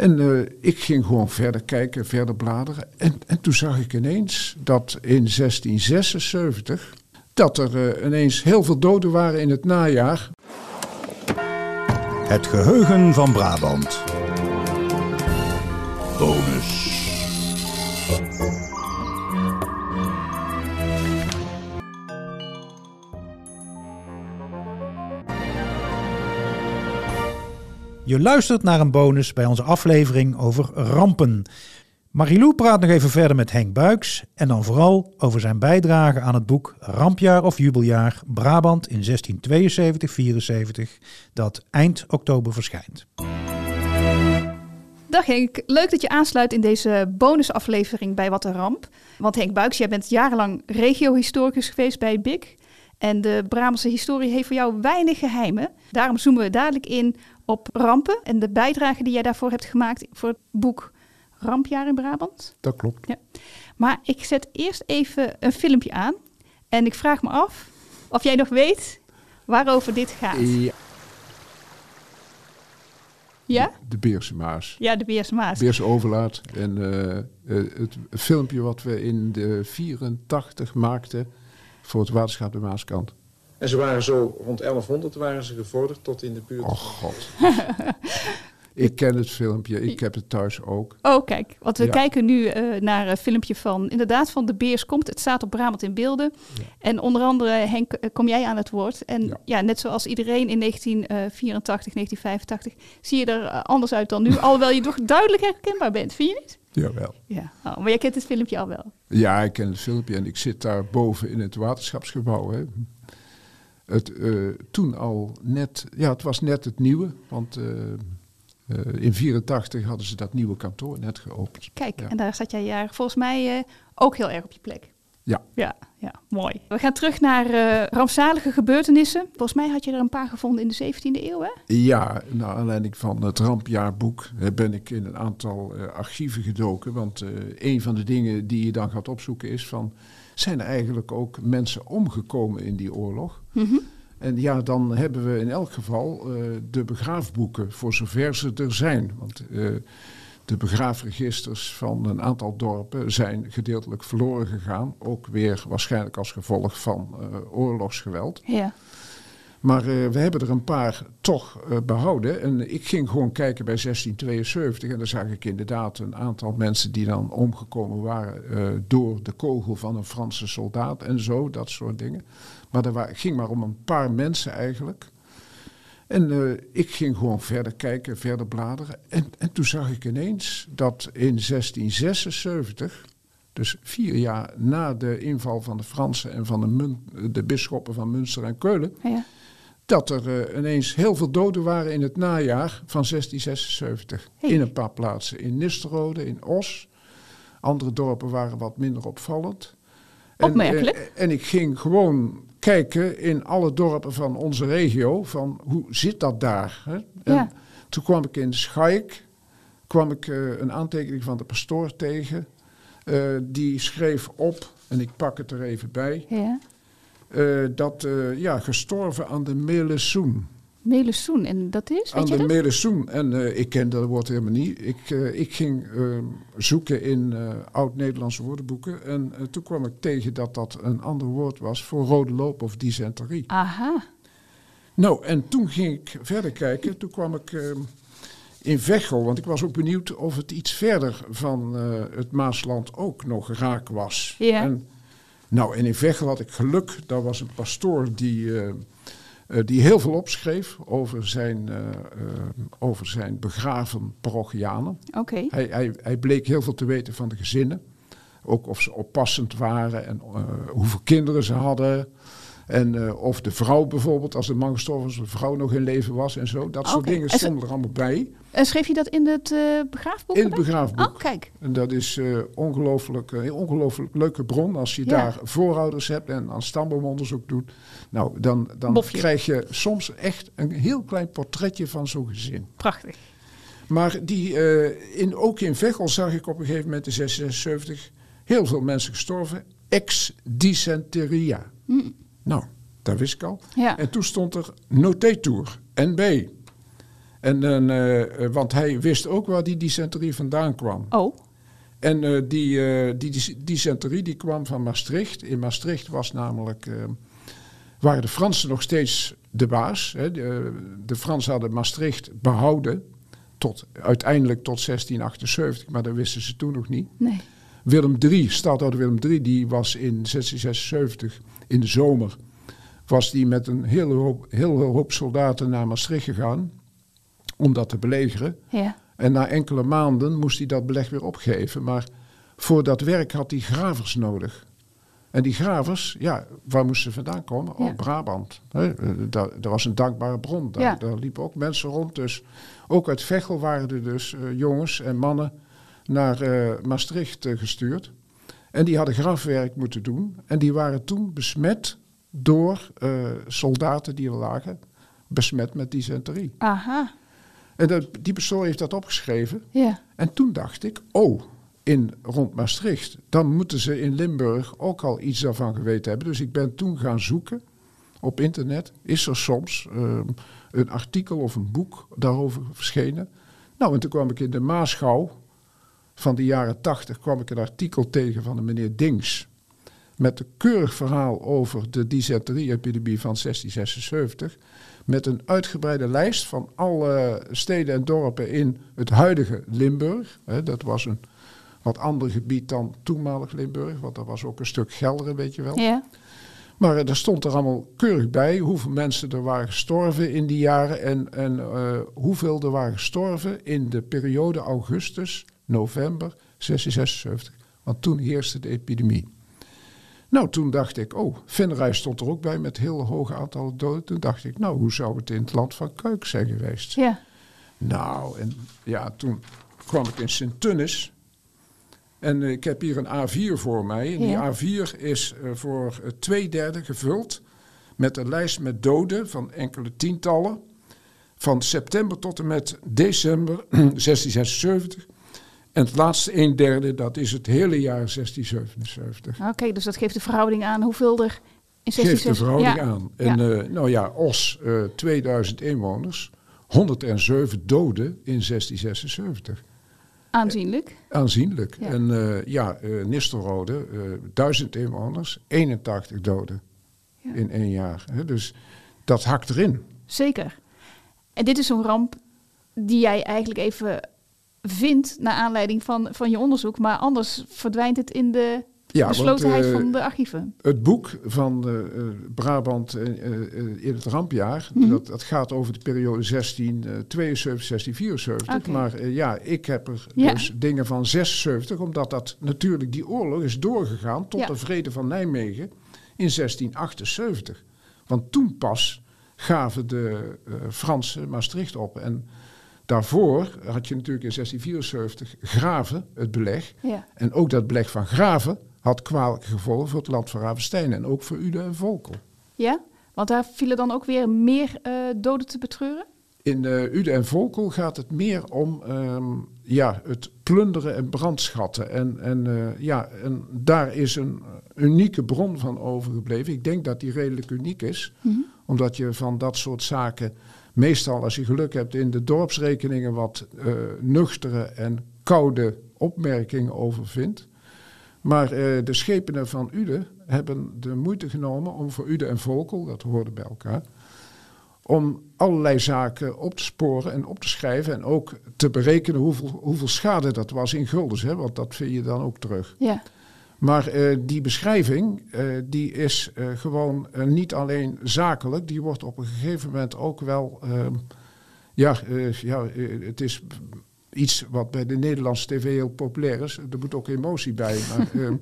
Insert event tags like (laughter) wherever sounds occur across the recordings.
En eh, ik ging gewoon verder kijken, verder bladeren. En, en toen zag ik ineens dat in 1676 dat er eh, ineens heel veel doden waren in het najaar. Het geheugen van Brabant. Bonus. Je luistert naar een bonus bij onze aflevering over rampen. Marilou praat nog even verder met Henk Buiks en dan vooral over zijn bijdrage aan het boek Rampjaar of Jubeljaar Brabant in 1672-74 dat eind oktober verschijnt. Dag Henk, leuk dat je aansluit in deze bonusaflevering bij Wat een Ramp. Want Henk Buiks, jij bent jarenlang regiohistoricus geweest bij BIC. En de Brabantse historie heeft voor jou weinig geheimen. Daarom zoomen we dadelijk in op rampen en de bijdrage die jij daarvoor hebt gemaakt voor het boek Rampjaar in Brabant. Dat klopt. Ja. Maar ik zet eerst even een filmpje aan en ik vraag me af of jij nog weet waarover dit gaat. Ja, Ja? de Beerse Maas. Ja, de Beerse Maas. Beerse Overlaat. En eh, eh, het filmpje wat we in de 84 maakten voor het waterschap de Maaskant. En ze waren zo rond 1100 waren ze gevorderd tot in de buurt. Oh god. (laughs) ik ken het filmpje, ik heb het thuis ook. Oh, kijk. Want we Ja. kijken nu eh, naar een filmpje van, inderdaad, van De Beers Komt. Het staat op Brabant in beelden. En onder andere, Henk, eh, kom jij aan het woord. En ja, Ja. net zoals iedereen in 1984, 1985, zie je er eh, anders uit dan nu. alhoewel je toch (laughs) duidelijk herkenbaar bent, vind je niet? Jawel. Ja, oh, maar jij kent het filmpje al wel. Ja, ik ken het filmpje en ik zit daar boven in het waterschapsgebouw. Hè. Het, eh, toen al net, ja, het was net het nieuwe, want eh, eh, in 84 hadden ze dat nieuwe kantoor net geopend. Kijk, Ja. en daar zat jij volgens mij ook heel erg op je plek. Ja. Ja, ja, mooi. We gaan terug naar eh, rampzalige gebeurtenissen. Volgens mij had je er een paar gevonden in de 17e eeuw, hè? Ja, naar aanleiding van het rampjaarboek ben ik in een aantal archieven gedoken. Want een van de dingen die je dan gaat opzoeken is van... zijn er eigenlijk ook mensen omgekomen in die oorlog? Mhm. En ja, dan hebben we in elk geval eh, de begraafboeken, voor zover ze er zijn. Want eh, de begraafregisters van een aantal dorpen zijn gedeeltelijk verloren gegaan. Ook weer waarschijnlijk als gevolg van eh, oorlogsgeweld. Ja. Maar eh, we hebben er een paar toch eh, behouden. En ik ging gewoon kijken bij 1672. En daar zag ik inderdaad een aantal mensen die dan omgekomen waren eh, door de kogel van een Franse soldaat en zo, dat soort dingen. Maar wa- ging maar om een paar mensen eigenlijk. En ik ging gewoon verder kijken, verder bladeren. En, en toen zag ik ineens dat in 1676, dus vier jaar na de inval van de Fransen en van de, de bisschoppen van Münster en Keulen, ja. Dat er eh, ineens heel veel doden waren in het najaar van 1676. Hey. In een paar plaatsen. In Nisterode, in Os. Andere dorpen waren wat minder opvallend. En, Opmerkelijk. eh, en ik ging gewoon kijken in alle dorpen van onze regio, van hoe zit dat daar? Hè? En Ja. toen kwam ik in Schaik, kwam ik eh, een aantekening van de pastoor tegen. Die schreef op, en ik pak het er even bij, ja. Eh, dat eh, ja, gestorven aan de Melesoen. Melussoen, en dat is, Aan weet de dat? Melesoen. En eh, ik ken dat woord helemaal niet. Ik, ik ging zoeken in oud-Nederlandse woordenboeken. En toen kwam ik tegen dat dat een ander woord was voor rode loop of dysenterie. Aha, Nou, en toen ging ik verder kijken. Toen kwam ik in Veghel, want ik was ook benieuwd of het iets verder van het Maasland ook nog raak was. Ja. En, nou, en in Veghel had ik geluk. Daar was een pastoor die, eh, eh, die heel veel opschreef over zijn, eh, over zijn begraven parochianen. oké. Hij, hij, hij bleek heel veel te weten van de gezinnen. Ook of ze oppassend waren en hoeveel kinderen ze hadden. En eh, of de vrouw bijvoorbeeld, als de man gestorven was, de vrouw nog in leven was en zo. Dat soort dingen stonden er allemaal bij. En schreef je dat in het eh begraafboek? In het begraafboek. Oh, kijk. En dat is eh ongelooflijk, een ongelooflijk leuke bron. Als je Ja. daar voorouders hebt en aan stamboomonderzoek doet. Nou, dan, dan Bofje. krijg je soms echt een heel klein portretje van zo'n gezin. Prachtig. Maar die, eh, in, ook in Veghel zag ik op een gegeven moment in 1676 heel veel mensen gestorven. Ex-dysenteria. Nou, dat wist ik al. Ja. En toen stond er notator, NB. En, uh, want hij wist ook waar die dysenterie vandaan kwam. Oh. En uh, die, uh, die, die dysenterie die kwam van Maastricht. In Maastricht was namelijk, waren de Fransen nog steeds de baas. Hè. De, de Fransen hadden Maastricht behouden. Tot, uiteindelijk tot 1678, maar dat wisten ze toen nog niet. Nee. Willem III, stadhouder Willem III, die was in 1676 in de zomer was die met een hele hoop, heel hoop soldaten naar Maastricht gegaan om dat te belegeren. Ja. En na enkele maanden moest hij dat beleg weer opgeven. Maar voor dat werk had hij gravers nodig. En die gravers, ja, waar moesten ze vandaan komen? Oh, Brabant. He, dat, was een dankbare bron. Daar, daar, liepen ook mensen rond. Dus ook uit Vechel waren er dus uh, jongens en mannen naar uh, Maastricht uh, gestuurd. En die hadden grafwerk moeten doen. En die waren toen besmet door soldaten die er lagen. Besmet met dysenterie. Aha. En dat, die persoon heeft dat opgeschreven. Ja. En toen dacht ik, oh, in rond Maastricht, dan moeten ze in Limburg ook al iets daarvan geweten hebben. Dus ik ben toen gaan zoeken op internet. Is er soms uh, een artikel of een boek daarover verschenen? Nou, en toen kwam ik in de Maasgouw van de jaren tachtig kwam ik een artikel tegen van een meneer Dings. Met een keurig verhaal over de dysenterie-epidemie van 1676 met een uitgebreide lijst van alle steden en dorpen in het huidige Limburg. dat was een wat ander gebied dan toenmalig Limburg, want dat was ook een stuk Gelderen, weet je wel. Ja. Maar er stond er allemaal keurig bij hoeveel mensen er waren gestorven in die jaren en, en uh, hoeveel er waren gestorven in de periode augustus, november 1676. Want toen heerste de epidemie. Nou, toen dacht ik, oh, Venray stond er ook bij met heel hoge aantallen doden. Toen dacht ik, nou, hoe zou het in het land van Kuik zijn geweest? Ja. Nou, en ja, toen kwam ik in Sint-Tunis. En ik heb hier een A4 voor mij. En Ja. die A4 is uh, voor twee derde gevuld met een lijst met doden van enkele tientallen. Van september tot en met december (clears throat) 1676. En het laatste een derde, dat is het hele jaar 1677. Oké, dus dat geeft de verhouding aan hoeveel er in 1676... Geeft de verhouding ja. aan. En uh, nou ja, Os, uh, 2000 inwoners, 107 doden in 1676. Aanzienlijk. Aanzienlijk. Ja. En uh, ja, Nistelrode, 1000 inwoners, 81 doden Ja. in één jaar. Hè? Dus dat hakt erin. Zeker. En dit is zo'n ramp die jij eigenlijk even vindt naar aanleiding van, van je onderzoek, maar anders verdwijnt het in de Ja, beslotenheid want, uh, van de archieven. Het boek van uh, Brabant uh, in het rampjaar, Mhm. dat, dat gaat over de periode 1672, 1674. Oké. Maar ja, ik heb er Ja. dus dingen van 76, omdat dat natuurlijk die oorlog is doorgegaan tot Ja. de vrede van Nijmegen in 1678. Want toen pas gaven de Fransen Maastricht op. En daarvoor had je natuurlijk in 1674 Graven, het beleg. Ja. En ook dat beleg van Graven had kwalijke gevolgen voor het land van Ravenstein en ook voor Uden en Volkel. ja, want daar vielen dan ook weer meer uh, doden te betreuren? In uh, Uden en Volkel gaat het meer om um, ja, het plunderen en brandschatten. En, en, uh, ja, en daar is een unieke bron van overgebleven. Ik denk dat die redelijk uniek is, Mhm. omdat je van dat soort zaken meestal, als je geluk hebt, in de dorpsrekeningen wat nuchtere en koude opmerkingen over vindt. Maar uh, de schepenen van Uden hebben de moeite genomen om voor Uden en Volkel, dat hoorde bij elkaar, om allerlei zaken op te sporen en op te schrijven en ook te berekenen hoeveel, hoeveel schade dat was in guldens, hè, want dat vind je dan ook terug. Ja. Maar uh, die beschrijving uh, die is uh, gewoon niet alleen zakelijk, die wordt op een gegeven moment ook wel, ehm, ja, ja het is iets wat bij de Nederlandse tv heel populair is. Er moet ook emotie bij, maar (laughs) ehm,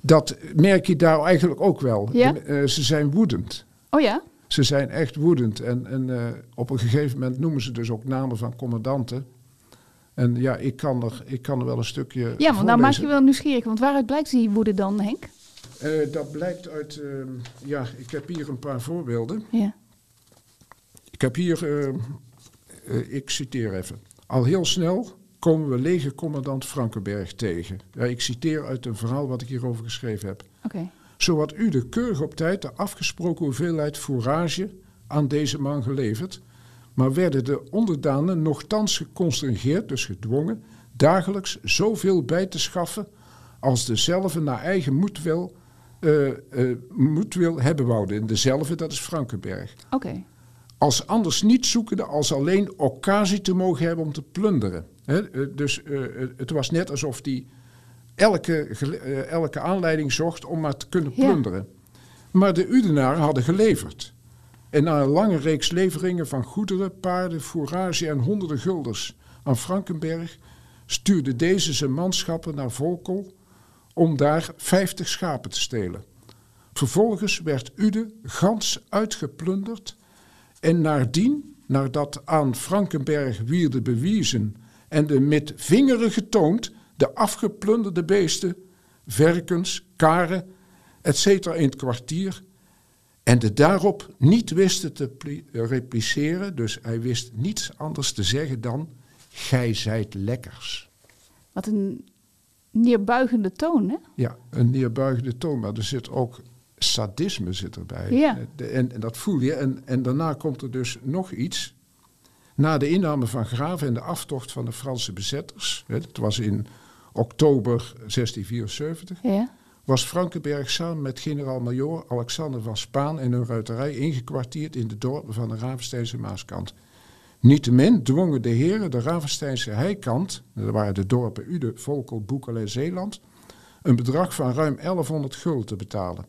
dat merk je daar eigenlijk ook wel. Ja? De, ze zijn woedend. Oh ja? Ze zijn echt woedend. En, en uh, op een gegeven moment noemen ze dus ook namen van commandanten. En ja, ik kan er, ik kan er wel een stukje. Ja, maar nou voorlezen. maak je wel nieuwsgierig. Want waaruit blijkt die woede dan, Henk? Uh, dat blijkt uit. Uh, ja, ik heb hier een paar voorbeelden. Ja. Ik heb hier. Uh, ik citeer even. Al heel snel komen we legercommandant Frankenberg tegen. Ja, ik citeer uit een verhaal wat ik hierover geschreven heb. Okay. Zo had u de keurig op tijd de afgesproken hoeveelheid fourage aan deze man geleverd. maar werden de onderdanen nogthans geconstringeerd, dus gedwongen, dagelijks zoveel bij te schaffen als dezelfde naar eigen moedwil, uh, uh, moedwil hebben wouden. En dezelfde, dat is Frankenberg. Oké. Als anders niet zoekende als alleen occasie te mogen hebben om te plunderen. Eh, dus het was net alsof hij elke, elke aanleiding zocht om maar te kunnen plunderen. Maar de Udenaren hadden geleverd. En na een lange reeks leveringen van goederen, paarden, fourage en honderden gulders aan Frankenberg stuurde deze zijn manschappen naar Volkel om daar 50 schapen te stelen. Vervolgens werd Ude gans uitgeplunderd en naardien, nadat aan Frankenberg wierde bewezen en de met vingeren getoond de afgeplunderde beesten, verkens, karen, etc. in het kwartier en de daarop niet wisten te repliceren, dus hij wist niets anders te zeggen dan: Gij zijt lekkers. Wat een neerbuigende toon, hè? Ja, een neerbuigende toon, maar er zit ook sadisme zit erbij. Ja. En, en, dat voel je. En, en daarna komt er dus nog iets. Na de inname van Graven en de aftocht van de Franse bezetters, hè, dat was in oktober 1674, ja. was Frankenberg samen met generaal-majoor Alexander van Spaan en hun ruiterij ingekwartierd in de dorpen van de Ravensteinse Maaskant. Niettemin dwongen de heren de Ravensteinse heikant, dat waren de dorpen Ude, Volkel, Boekel en Zeeland, een bedrag van ruim 1100 gulden te betalen.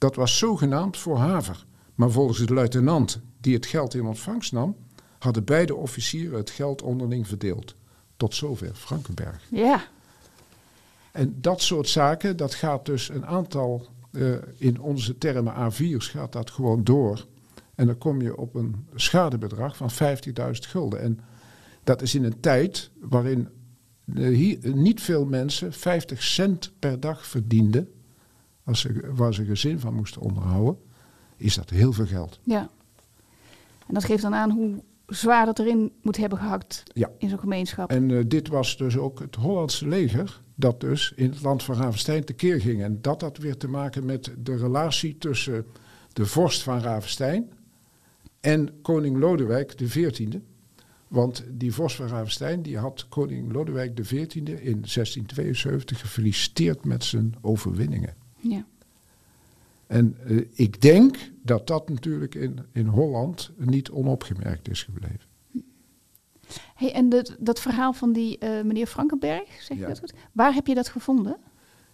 Dat was zogenaamd voor haver, maar volgens de luitenant die het geld in ontvangst nam, hadden beide officieren het geld onderling verdeeld. Tot zover Frankenberg. Ja. En dat soort zaken, dat gaat dus een aantal, uh, in onze termen A4's, gaat dat gewoon door. En dan kom je op een schadebedrag van 50.000 gulden. En dat is in een tijd waarin hier, niet veel mensen 50 cent per dag verdienden. Als ze, waar ze gezin van moesten onderhouden. Is dat heel veel geld. Ja. En dat geeft dan aan hoe zwaar dat erin moet hebben gehakt ja. in zo'n gemeenschap. En uh, dit was dus ook het Hollandse leger dat dus in het land van Ravenstein tekeer ging. En dat had weer te maken met de relatie tussen de vorst van Ravenstein en koning Lodewijk XIV. Want die vorst van Ravenstein die had koning Lodewijk XIV in 1672 gefeliciteerd met zijn overwinningen. Ja. En uh, ik denk dat dat natuurlijk in, in Holland niet onopgemerkt is gebleven. Hey, en dat, dat verhaal van die uh, meneer Frankenberg, zeg je ja. dat goed? Waar heb je dat gevonden?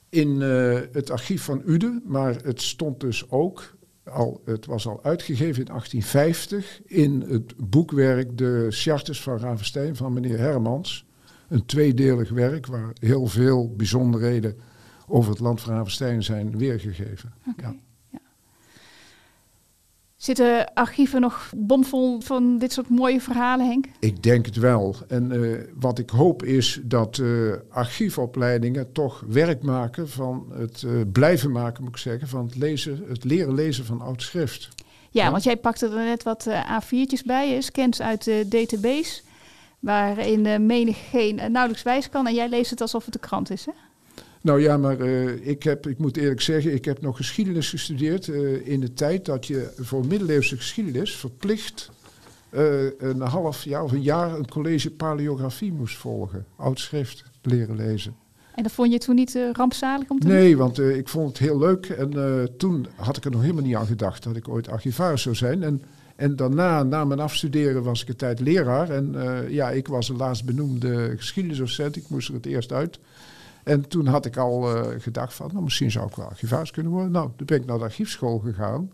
In uh, het archief van Uden, maar het stond dus ook al, het was al uitgegeven in 1850 in het boekwerk De Chartes van Ravenstein van meneer Hermans. Een tweedelig werk waar heel veel bijzonderheden over het land van Ravenstein zijn weergegeven. Okay. Ja. Ja. Zitten archieven nog bomvol van dit soort mooie verhalen, Henk? Ik denk het wel. En uh, wat ik hoop is dat uh, archiefopleidingen toch werk maken van het uh, blijven maken, moet ik zeggen, van het, lezen, het leren lezen van oud schrift. Ja, ja? want jij pakte er net wat A4'tjes bij, scans uit de database, waarin menig geen nauwelijks wijs kan. En jij leest het alsof het de krant is, hè? Nou ja, maar uh, ik, heb, ik moet eerlijk zeggen, ik heb nog geschiedenis gestudeerd uh, in de tijd dat je voor middeleeuwse geschiedenis verplicht uh, een half jaar of een jaar een college paleografie moest volgen. Oud schrift leren lezen. En dat vond je toen niet rampzalig om te nee, doen? want ik vond het heel leuk. En toen had ik er nog helemaal niet aan gedacht dat ik ooit archivaris zou zijn. En, en daarna, na mijn afstuderen, was ik een tijd leraar. En ja, ik was de laatst benoemde geschiedenisdocent. Ik moest er het eerst uit. En toen had ik al uh, gedacht van, nou, misschien zou ik wel archivaris kunnen worden. Nou, toen ben ik naar de archiefschool gegaan.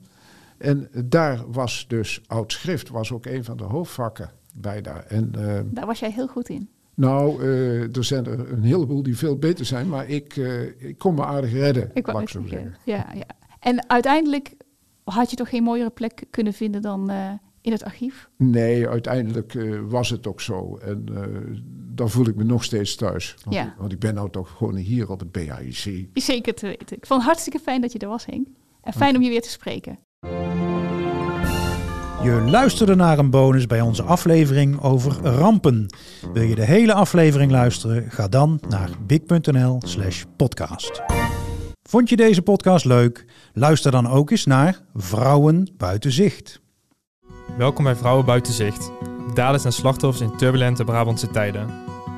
En daar was dus oud schrift, was ook een van de hoofdvakken bij daar. En, uh, daar was jij heel goed in? Nou, uh, er zijn er een heleboel die veel beter zijn, maar ik, ik kon me aardig redden, ik ik zo zeggen. Ja, ja. En uiteindelijk had je toch geen mooiere plek kunnen vinden dan in het archief? Nee, uiteindelijk uh, was het ook zo. En uh, dan voel ik me nog steeds thuis. Want, ja. want ik ben nou toch gewoon hier op het BAIC. Zeker te weten. Ik vond het hartstikke fijn dat je er was, Henk. En fijn om je weer te spreken. Je luisterde naar een bonus bij onze aflevering over rampen. Wil je de hele aflevering luisteren? Ga dan naar big.nl/slash podcast. Vond je deze podcast leuk? Luister dan ook eens naar Vrouwen Buiten Zicht. Welkom bij Vrouwen Buiten Zicht, Daders en slachtoffers in turbulente Brabantse tijden.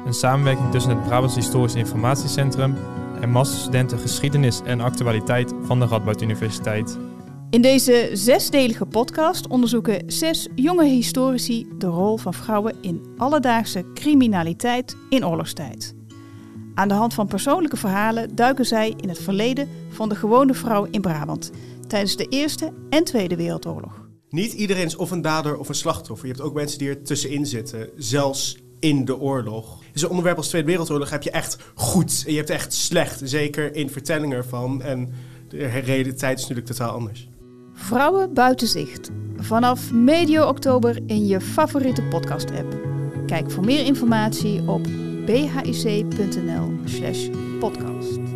Een samenwerking tussen het Brabants Historisch Informatiecentrum en masterstudenten geschiedenis en actualiteit van de Radboud Universiteit. In deze zesdelige podcast onderzoeken zes jonge historici de rol van vrouwen in alledaagse criminaliteit in oorlogstijd. Aan de hand van persoonlijke verhalen duiken zij in het verleden van de gewone vrouw in Brabant tijdens de Eerste en Tweede Wereldoorlog. Niet iedereen is of een dader of een slachtoffer. Je hebt ook mensen die er tussenin zitten, zelfs in de oorlog. Dus een onderwerp als Tweede Wereldoorlog heb je echt goed en je hebt echt slecht. Zeker in vertellingen ervan. En de realiteit is natuurlijk totaal anders. Vrouwen buiten zicht. Vanaf medio oktober in je favoriete podcast-app. Kijk voor meer informatie op bhic.nl/podcast.